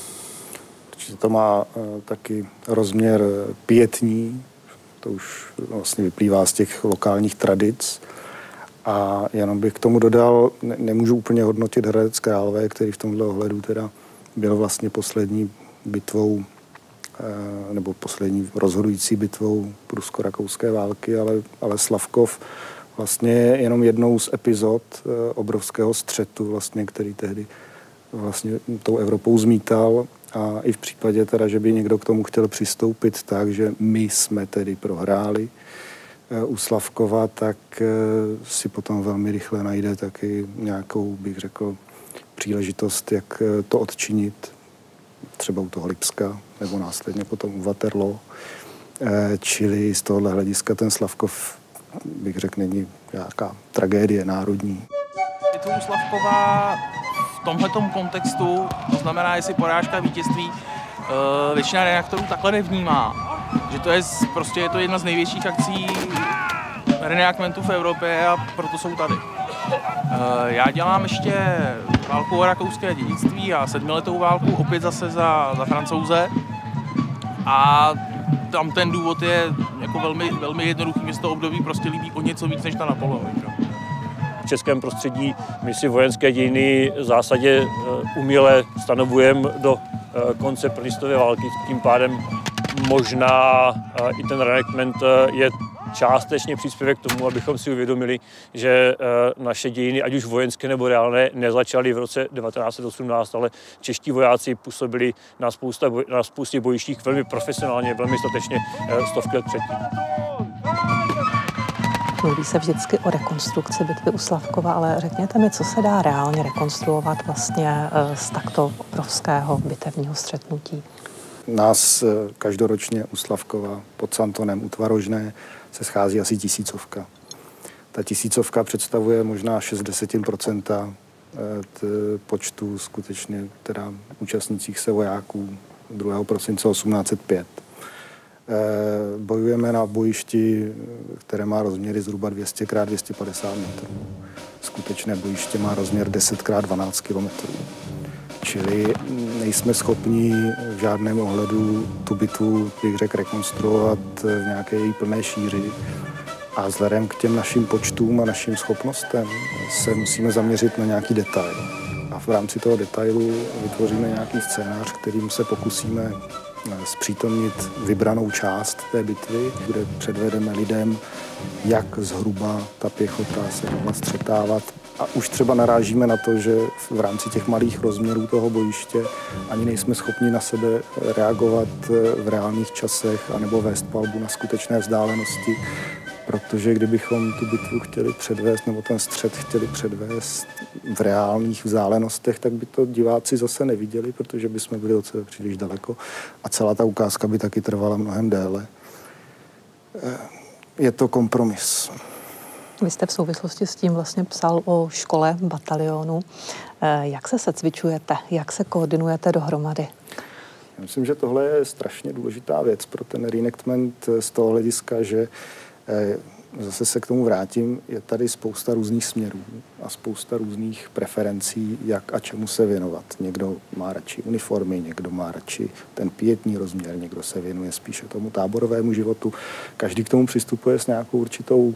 Určitě to má uh, taky rozměr pětní, to už vlastně vyplývá z těch lokálních tradic. A jenom bych k tomu dodal, ne, nemůžu úplně hodnotit Hradec Králové, který v tomhle ohledu teda byl vlastně poslední bitvou nebo poslední rozhodující bitvou prusko-rakouské války, ale, ale Slavkov vlastně je jenom jednou z epizod eh, obrovského střetu, vlastně, který tehdy vlastně tou Evropou zmítal. A i v případě teda, že by někdo k tomu chtěl přistoupit tak, že my jsme tedy prohráli, Eh, u Slavkova, tak eh, si potom velmi rychle najde taky nějakou, bych řekl, příležitost, jak eh, to odčinit, třeba u toho Lipska, nebo následně potom u Waterloo. Čili z tohohle hlediska ten Slavkov, bych řekl, není nějaká tragédie národní. Je to u Slavkova v tomhletom kontextu, to znamená, jestli porážka vítězství, většina reaktorů takhle nevnímá že to je prostě je to jedna z největších akcí reenactmentu v Evropě a proto jsou tady. Eh, já dělám ještě válku o rakouské dědictví a sedmiletou válku opět zase za, za francouze. A tam ten důvod je jako velmi, velmi jednoduchý, mě to období prostě líbí o něco víc než ta Napoleonika. V českém prostředí my si vojenské dějiny v zásadě eh, uměle stanovujeme do eh, konce první války, tím pádem možná i ten reenactment je částečně příspěvek k tomu, abychom si uvědomili, že e, naše dějiny, ať už vojenské nebo reálné, nezačaly v roce 1918, ale čeští vojáci působili na, spousta, na spoustě bojištích velmi profesionálně, velmi statečně e, stovky let předtím. Mluví se vždycky o rekonstrukci bitvy u Slavkova, ale řekněte mi, co se dá reálně rekonstruovat vlastně z takto obrovského bitevního střetnutí? Nás eh, každoročně u Slavkova pod Santonem u Tvarožné se schází asi tisícovka. Ta tisícovka představuje možná 60% eh, počtu skutečně teda účastnících se vojáků 2. prosince 1805. Eh, bojujeme na bojišti, které má rozměry zhruba 200 x 250 metrů. Skutečné bojiště má rozměr 10 x 12 kilometrů. Čili nejsme schopni v žádném ohledu tu bitvu, bych řekl, rekonstruovat v nějaké její plné šíři. A vzhledem k těm našim počtům a našim schopnostem se musíme zaměřit na nějaký detail. A v rámci toho detailu vytvoříme nějaký scénář, kterým se pokusíme zpřítomnit vybranou část té bitvy, kde předvedeme lidem, jak zhruba ta pěchota se mohla střetávat a už třeba narážíme na to, že v rámci těch malých rozměrů toho bojiště ani nejsme schopni na sebe reagovat eh, v reálných časech anebo vést palbu na skutečné vzdálenosti, protože kdybychom tu bitvu chtěli předvést nebo ten střed chtěli předvést v reálných vzdálenostech, tak by to diváci zase neviděli, protože by jsme byli od sebe příliš daleko a celá ta ukázka by taky trvala mnohem déle. Eh, je to kompromis. Vy jste v souvislosti s tím vlastně psal o škole batalionu. Eh, jak se secvičujete? Jak se koordinujete dohromady? Já myslím, že tohle je strašně důležitá věc pro ten reenactment z toho hlediska, že eh, zase se k tomu vrátím, je tady spousta různých směrů a spousta různých preferencí, jak a čemu se věnovat. Někdo má radši uniformy, někdo má radši ten pětní rozměr, někdo se věnuje spíše tomu táborovému životu. Každý k tomu přistupuje s nějakou určitou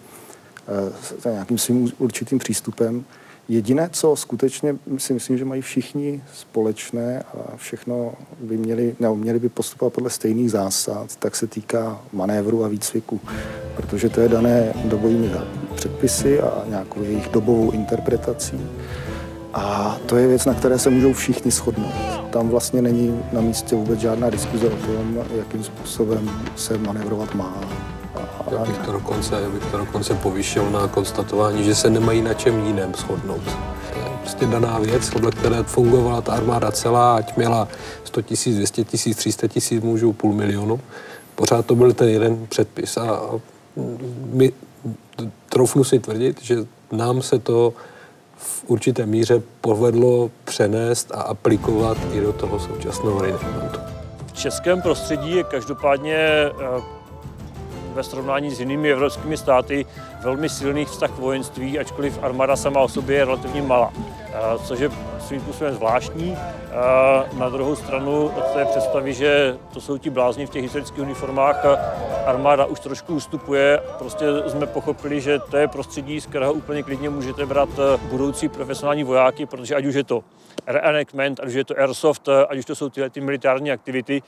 s nějakým svým určitým přístupem. Jediné, co skutečně si myslím, že mají všichni společné a všechno by měli, ne, měli by postupovat podle stejných zásad, tak se týká manévru a výcviku. protože to je dané dobovými předpisy a nějakou jejich dobovou interpretací. A to je věc, na které se můžou všichni shodnout. Tam vlastně není na místě vůbec žádná diskuze o tom, jakým způsobem se manevrovat má. Já bych to dokonce, bych to dokonce povýšil na konstatování, že se nemají na čem jiném shodnout. To je prostě daná věc, podle které fungovala ta armáda celá, ať měla 100 tisíc, 200 tisíc, 300 tisíc mužů, půl milionu. Pořád to byl ten jeden předpis a my, troufnu si tvrdit, že nám se to v určité míře povedlo přenést a aplikovat i do toho současného rejnamentu. V českém prostředí je každopádně eh, ve srovnání s jinými evropskými státy velmi silný vztah k vojenství, ačkoliv armáda sama o sobě je relativně malá, eh, což je svým způsobem zvláštní. Eh, na druhou stranu od té představy, že to jsou ti blázni v těch historických uniformách, armáda už trošku ustupuje. Prostě jsme pochopili, že to je prostředí, z kterého úplně klidně můžete brát eh, budoucí profesionální vojáky, protože ať už je to reenactment, ať už je to airsoft, ať už to jsou tyhle ty militární aktivity,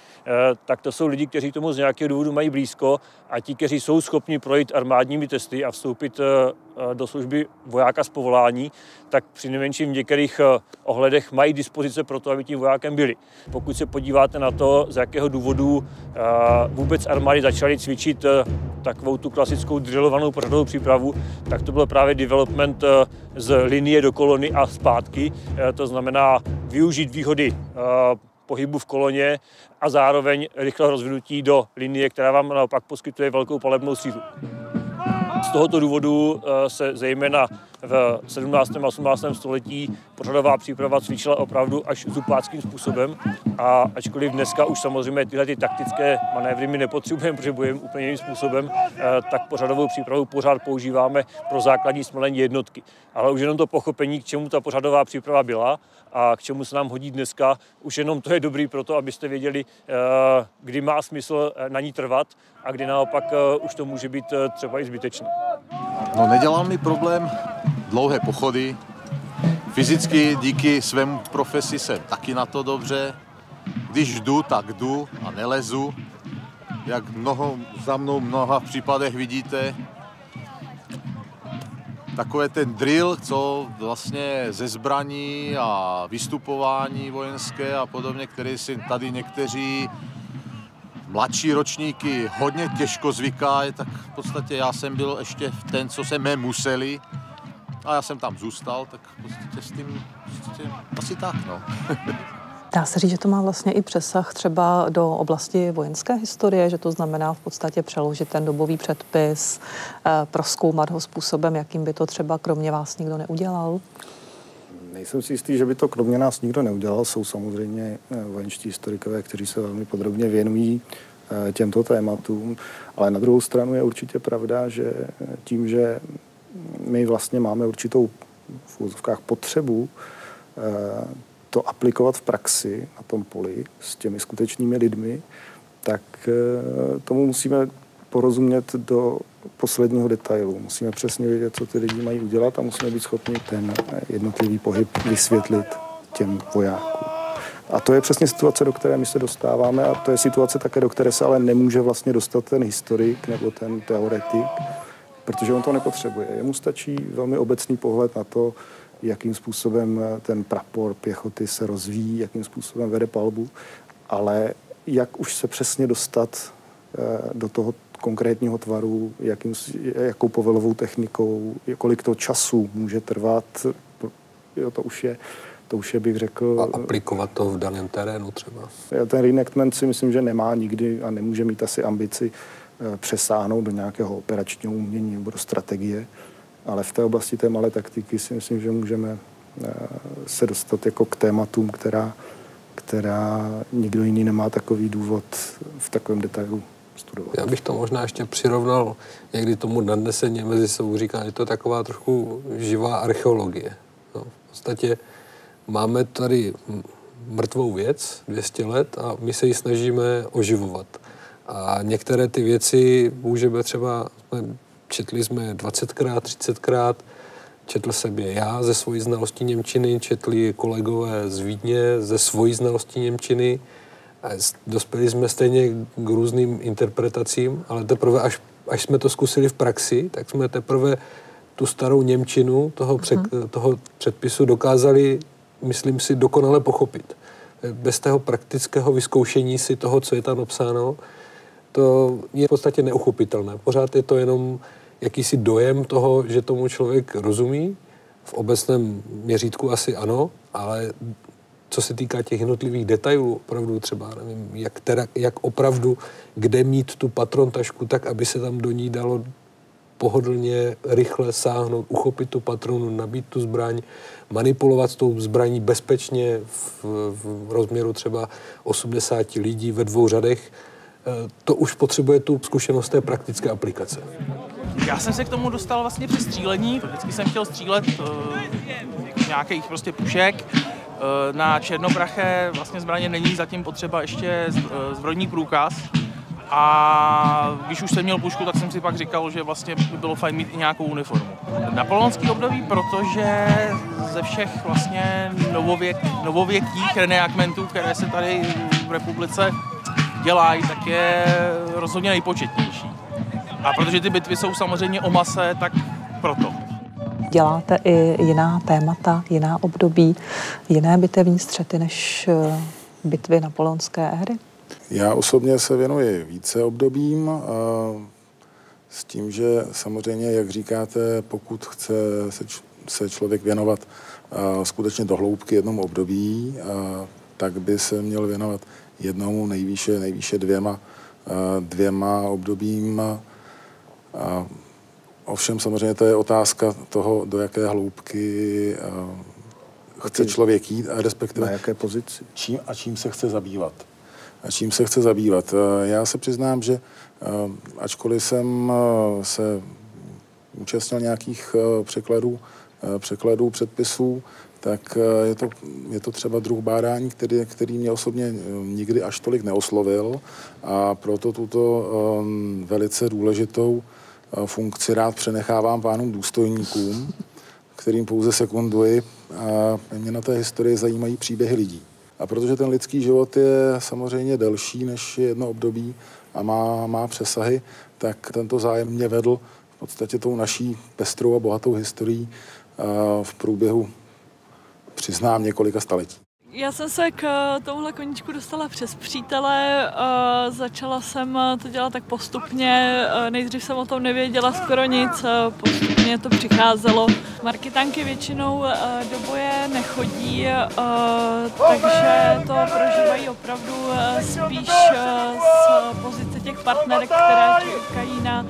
tak to jsou lidi, kteří tomu z nějakého důvodu mají blízko a ti, kteří jsou schopni projít armádními testy a vstoupit eh, do služby vojáka z povolání, tak při nejmenším v některých eh, ohledech mají dispozice pro to, aby tím vojákem byli. Pokud se podíváte na to, z jakého důvodu eh, vůbec armády začaly cvičit takovou tu klasickou drillovanou pořadovou přípravu, tak to byl právě development z linie do kolony a zpátky. To znamená využít výhody pohybu v koloně a zároveň rychlého rozvinutí do linie, která vám naopak poskytuje velkou palebnou sílu. Z tohoto důvodu eh, se zejména v 17. a 18. století pořadová příprava cvičila opravdu až zupáckým způsobem a ačkoliv dneska už samozřejmě tyhle ty taktické manévry my nepotřebujeme, protože bojujeme úplně jiným způsobem, eh, tak pořadovou přípravu pořád používáme pro základní smelení jednotky. Ale už jenom to pochopení, k čemu ta pořadová příprava byla a k čemu se nám hodí dneska, už jenom to je dobrý pro to, abyste věděli, eh, kdy má smysl eh, na ní trvat a kdy naopak už to může být třeba i zbytečné. No nedělá mi problém dlouhé pochody. Fyzicky díky svému profesi jsem taky na to dobře. Když jdu, tak jdu a nelezu. Jak mnoho, za mnou v mnoha případech vidíte, takové ten drill, co vlastně ze zbraní a vystupování vojenské a podobně, který si tady někteří mladší ročníky hodně těžko zvykají, tak v podstatě já jsem byl ještě v ten, co jsme museli, a já jsem tam zůstal, tak prostě s tím prostě asi tak, no. Dá se říct, že to má vlastně i přesah třeba do oblasti vojenské historie, že to znamená v podstatě přeložit ten dobový předpis, eh, proskoumat ho způsobem, jakým by to třeba kromě vás nikdo neudělal? Nejsem si jistý, že by to kromě nás nikdo neudělal. Jsou samozřejmě eh, vojenští historikové, kteří se velmi podrobně věnují eh, těmto tématům, ale na druhou stranu je určitě pravda, že tím, že my vlastně máme určitou v úzovkách potřebu eh, to aplikovat v praxi na tom poli s těmi skutečnými lidmi, tak eh, tomu musíme porozumět do posledního detailu. Musíme přesně vědět, co ty lidi mají udělat a musíme být schopni ten jednotlivý pohyb vysvětlit těm vojákům. A to je přesně situace, do které my se dostáváme a to je situace také, do které se ale nemůže vlastně dostat ten historik nebo ten teoretik, protože on to nepotřebuje. Jemu stačí velmi obecný pohled na to, jakým způsobem ten prapor pěchoty se rozvíjí, jakým způsobem vede palbu, ale jak už se přesně dostat eh, do toho konkrétního tvaru, jakým, jakou povelovou technikou, kolik to času může trvat, jo, to už je, to už je, bych řekl... A aplikovat to v daném terénu třeba. Ten reenactment si myslím, že nemá nikdy a nemůže mít asi ambici přesáhnout do nějakého operačního umění nebo do strategie, ale v té oblasti té malé taktiky si myslím, že můžeme eh, se dostat jako k tématům, která, která nikdo jiný nemá takový důvod v takovém detailu studovat. Já bych to možná ještě přirovnal někdy tomu nadneseně mezi sebou říká, že to je taková trochu živá archeologie. No, v podstatě máme tady mrtvou věc 200 let a my se ji snažíme oživovat. A některé ty věci můžeme třeba, četli jsme 20krát, 30krát, četl jsem je já ze svojí znalostí Němčiny, četli kolegové z Vídně ze svojí znalostí Němčiny. A dospěli jsme stejně k různým interpretacím, ale teprve až až jsme to zkusili v praxi, tak jsme teprve tu starou Němčinu toho, před, uh-huh. toho předpisu dokázali, myslím si, dokonale pochopit. Bez toho praktického vyzkoušení si toho, co je tam napsáno, to je v podstatě neuchopitelné. Pořád je to jenom jakýsi dojem toho, že tomu člověk rozumí. V obecném měřítku asi ano, ale co se týká těch jednotlivých detailů, opravdu třeba, nevím, jak, teda, jak opravdu, kde mít tu patrontašku tak, aby se tam do ní dalo pohodlně, rychle sáhnout, uchopit tu patronu, nabít tu zbraň, manipulovat s tou zbraní bezpečně v, v rozměru třeba 80 lidí ve dvou řadech, to už potřebuje tu zkušenost té praktické aplikace. Já jsem se k tomu dostal vlastně při střílení. Vždycky jsem chtěl střílet uh, nějakých prostě pušek. Uh, na černopraché vlastně zbraně není zatím potřeba ještě zbrojní průkaz. A když už jsem měl pušku, tak jsem si pak říkal, že vlastně by bylo fajn mít i nějakou uniformu. Napoleonský období, protože ze všech vlastně novověk, novověkých reenactmentů, které se tady v republice dělají, tak je rozhodně nejpočetnější. A protože ty bitvy jsou samozřejmě o mase, tak proto. Děláte i jiná témata, jiná období, jiné bitevní střety než eh, bitvy napoleonské éry? Já osobně se věnuji více obdobím s tím, že samozřejmě, jak říkáte, pokud chce se člověk věnovat skutečně do hloubky jednomu období, tak by se měl věnovat jednomu, nejvýše, nejvýše dvěma, dvěma obdobím. Ovšem samozřejmě to je otázka toho, do jaké hloubky chce člověk jít a respektive na jaké pozici. Čím a čím se chce zabývat a čím se chce zabývat. Eh, já se přiznám, že eh, ačkoliv jsem eh, se účastnil nějakých překladů, překladů předpisů, tak je to, je to třeba druh bádání, který, který mě osobně nikdy až tolik neoslovil a proto tuto velice důležitou funkci rád přenechávám pánům důstojníkům, kterým pouze sekunduji a mě na té historii zajímají příběhy lidí. A protože ten lidský život je samozřejmě delší než jedno období a má, má přesahy, tak tento zájem mě vedl v podstatě tou naší pestrou a bohatou historií v průběhu, přiznám, několika staletí. Já jsem se k eh, tomuhle koníčku dostala přes přítele, eh, začala jsem eh, to dělat tak postupně, nejdřív jsem o tom nevěděla skoro nic, postupně to přicházelo. Marketánky většinou do boje nechodí, takže to prožívají opravdu spíš z pozice těch partnerek, které čekají na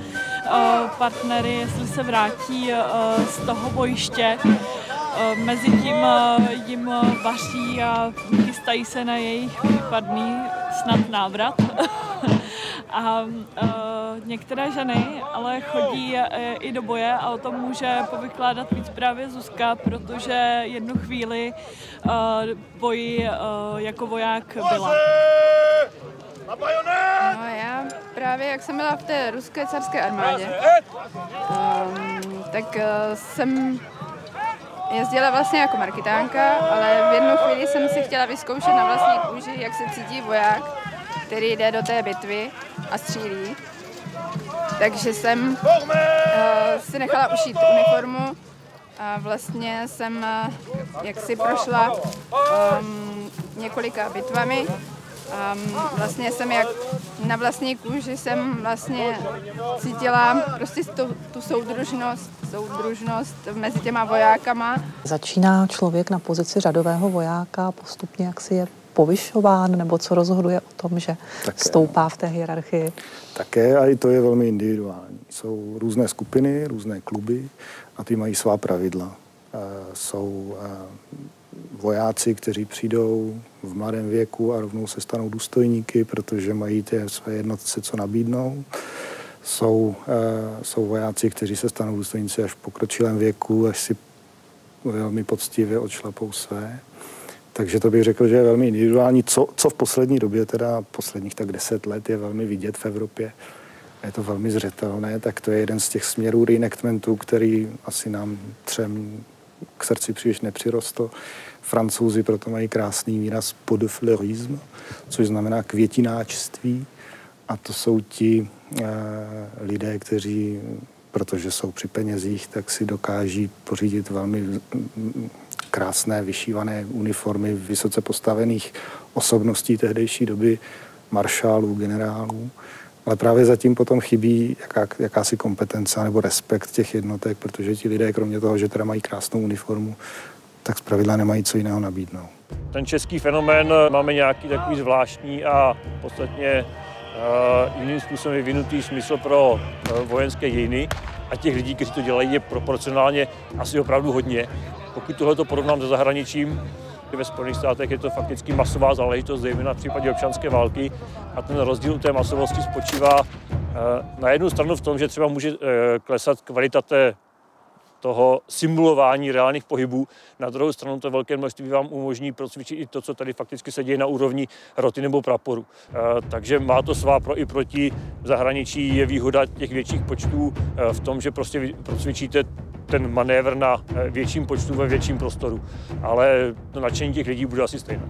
partnery, jestli se vrátí z toho bojiště. Eh, Mezitím eh, jim eh, vaří a chystají se na jejich případný snad návrat. a některé ženy ale chodí i do boje a o tom může povykládat víc právě Zuzka, protože jednu chvíli boji jako voják byla. No já právě, jak jsem byla v té ruské carské armádě, um, tak uh, jsem jezdila vlastně jako marketánka, ale v jednu chvíli jsem si chtěla vyzkoušet na vlastní kůži, jak se cítí voják, který jde do té bitvy a střílí. Takže jsem uh, si nechala ušít uniformu a vlastně jsem uh, jak si prošla um, několika bitvami Um, vlastně jsem jak na vlastní kůži jsem vlastně cítila prostě tu, tu soudružnost, soudružnost mezi těma vojákama. Začíná člověk na pozici řadového vojáka postupně jak si je povyšován, nebo co rozhoduje o tom, že Také. stoupá v té hierarchii? Také a i to je velmi individuální. Jsou různé skupiny, různé kluby a ty mají svá pravidla. Jsou vojáci, kteří přijdou v mladém věku a rovnou se stanou důstojníky, protože mají ty své jednotce co nabídnou. Jsou, uh, jsou vojáci, kteří se stanou důstojníci až v pokročilém věku, až si velmi poctivě odšlapou své. Takže to bych řekl, že je velmi individuální. Co, co v poslední době, teda posledních tak deset let, je velmi vidět v Evropě, je to velmi zřetelné, tak to je jeden z těch směrů reenactmentů, který asi nám třem k srdci příliš nepřirostl. Francouzi proto mají krásný výraz pot de fleurisme, což znamená květináčství. A to jsou ti lidé, kteří, protože jsou při penězích, tak si dokáží pořídit velmi krásné vyšívané uniformy vysoce postavených osobností tehdejší doby, maršálů, generálů. Ale právě zatím potom chybí jaká, jakási kompetence nebo respekt těch jednotek, protože ti lidé, kromě toho, že teda mají krásnou uniformu, tak zpravidla nemají co jiného nabídnout. Ten český fenomén máme nějaký takový zvláštní a podstatně uh, jiným způsobem vyvinutý smysl pro uh, vojenské dějiny a těch lidí, kteří to dělají, je proporcionálně asi opravdu hodně. Pokud tohle to porovnám se zahraničím, ve Spojených státech je to fakticky masová záležitost, zejména v případě občanské války. A ten rozdíl té masovosti spočívá eh, na jednu stranu v tom, že třeba může klesat kvalita té toho simulování reálných pohybů. Na druhou stranu to velké množství vám umožní procvičit i to, co tady fakticky se děje na úrovni roty nebo praporu. Eh, takže má to svá pro i proti. V zahraničí je výhoda těch větších počtů eh, v tom, že prostě procvičíte ten manévr na eh, větším počtu ve větším prostoru. Ale to nadšení těch lidí bude asi stejné.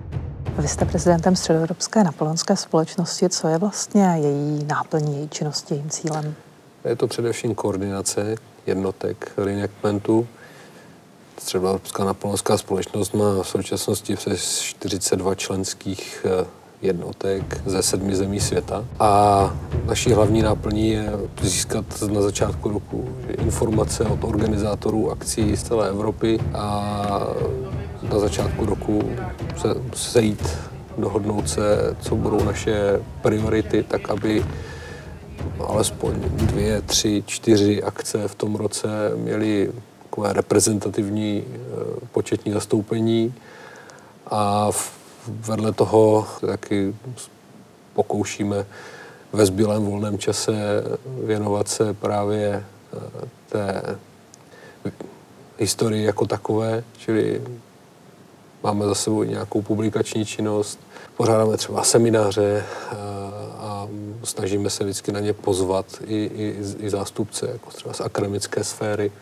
Vy jste prezidentem Středoevropské napoleonské společnosti. Co je vlastně její náplní, její činnosti, jejím cílem? Je to především koordinace jednotek reenactmentu. Středoevropská napoleonská společnost má v současnosti přes 42 členských eh, jednotek ze sedmi zemí světa. A naší hlavní náplní je získat na začátku roku informace od organizátorů akcí z celé Evropy a na začátku roku se sejít, dohodnout se, co budou naše priority, tak aby alespoň dvě, tři, čtyři akce v tom roce měly takové reprezentativní eh, početní zastoupení. A vedle toho taky pokoušíme ve zbylém volném čase věnovat se právě eh, té historii jako takové, čili máme za sebou nějakou publikační činnost, pořádáme třeba semináře eh, a snažíme se vždycky na ně pozvat i, i, i zástupce, jako třeba z akademické sféry.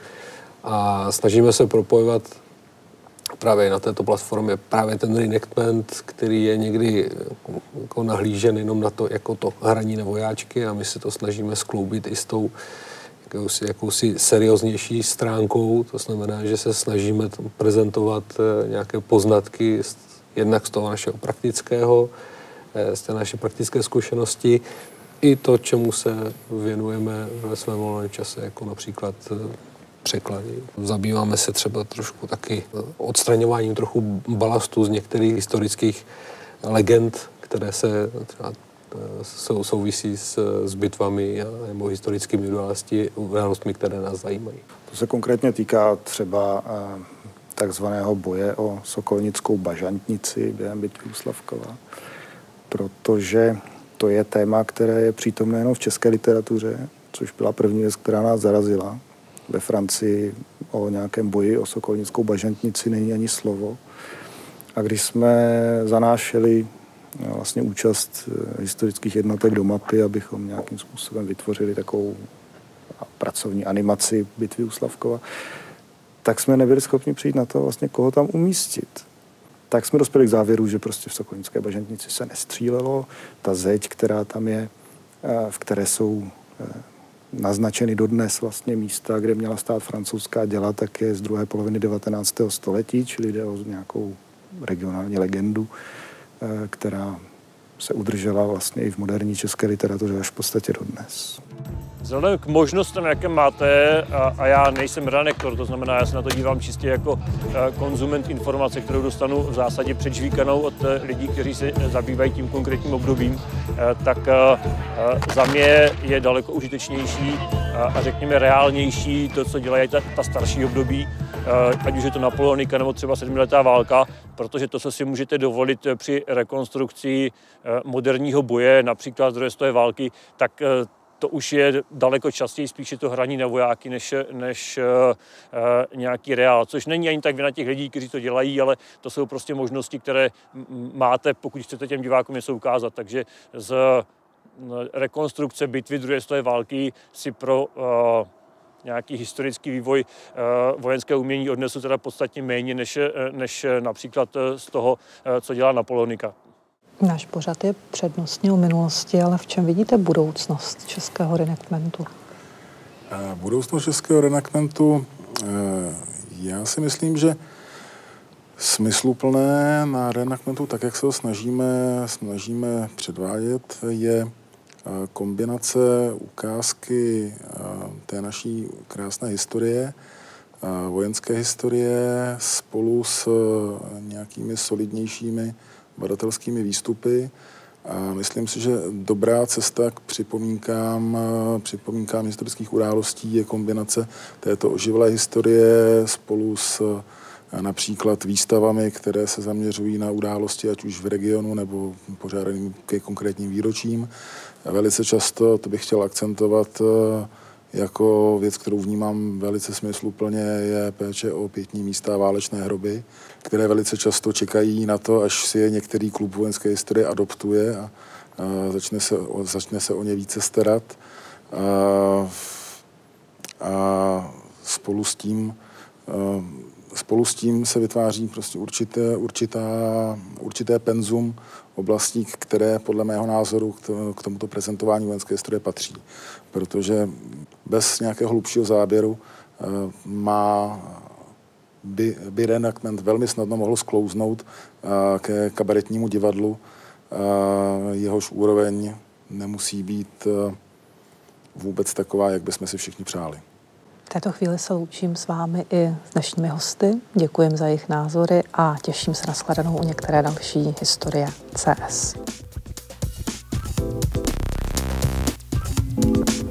A snažíme se propojovat právě na této platformě právě ten reenactment, který je někdy jako nahlížen jenom na to, jako to hraní na vojáčky a my se to snažíme skloubit i s tou jakousi, jakousi serióznější stránkou, to znamená, že se snažíme prezentovat eh, nějaké poznatky jednak z toho našeho praktického, z té naší praktické zkušenosti, i to, čemu se věnujeme ve svém volném čase, jako například eh, překlady. Zabýváme se třeba trošku taky odstraňováním trochu balastu z některých historických legend, které se třeba sou, souvisí s, s bitvami nebo historickými událostmi, které nás zajímají. To se konkrétně týká třeba eh, takzvaného boje o Sokolnickou bažantnici během bitvy Slavkova, protože to je téma, které je přítomné jenom v české literatuře, což byla první věc, která nás zarazila. Ve Francii o nějakém boji o Sokolnickou bažantnici není ani slovo. A když jsme zanášeli vlastně účast eh, historických jednotek do mapy, abychom nějakým způsobem vytvořili takovou pracovní animaci bitvy u Slavkova, tak jsme nebyli schopni přijít na to, vlastně, koho tam umístit. Tak jsme dospěli k závěru, že prostě v Sokolnické bažantnici se nestřílelo. Ta zeď, která tam je, eh, v které jsou eh, naznačeny dodnes vlastně místa, kde měla stát francouzská děla, tak je z druhé poloviny 19. století, čili jde o nějakou regionální legendu, eh, která se udržela vlastně i v moderní české literatuře až v podstatě dodnes. Vzhledem k možnostem, jaké máte, a, a já nejsem redaktor, to znamená, já se na to dívám čistě jako e, konzument informace, kterou dostanu v zásadě předžvíkanou od e, lidí, kteří se zabývají tím konkrétním obdobím, e, tak za mě je daleko užitečnější a řekněme reálnější to, co dělají ta, ta starší období, ať už je to Napoleonika nebo třeba sedmiletá válka, protože to, co si můžete dovolit při rekonstrukci moderního boje, například z druhé války, tak to už je daleko častěji spíše to hraní na vojáky než, než uh, nějaký reál, což není ani tak vina těch lidí, kteří to dělají, ale to jsou prostě možnosti, které máte, pokud chcete těm divákům něco ukázat. Takže z rekonstrukce bitvy druhé světové války si pro uh, nějaký historický vývoj uh, vojenského umění odnesu teda podstatně méně než, než například z toho, co dělá Napoleonika. Náš pořad je přednostně o minulosti, ale v čem vidíte budoucnost českého reenactmentu? Budoucnost českého reenactmentu, já si myslím, že smysluplné na reenactmentu, tak jak se ho snažíme, snažíme předvádět, je kombinace ukázky té naší krásné historie, vojenské historie spolu s nějakými solidnějšími badatelskými výstupy. A myslím si, že dobrá cesta k připomínkám, připomínkám historických událostí je kombinace této oživelé historie spolu s například výstavami, které se zaměřují na události, ať už v regionu nebo pořádaným ke konkrétním výročím. Velice často, to bych chtěl akcentovat, jako věc, kterou vnímám velice smysluplně, je péče o pětní místa válečné hroby, které velice často čekají na to, až si je některý klub vojenské historie adoptuje a, a začne, se, začne se o ně více starat. A, a spolu s tím spolu s tím se vytváří prostě určité, určitá, určité penzum oblastí, které podle mého názoru k tomuto prezentování vojenské historie patří. Protože bez nějakého hlubšího záběru eh, má by, by reenactment velmi snadno mohl sklouznout eh, ke kabaretnímu divadlu, eh, jehož úroveň nemusí být vůbec taková, jak bychom si všichni přáli této chvíli se loučím s vámi i s dnešními hosty. Děkujem za jejich názory a těším se na shledanou u některé další historie CS. thank you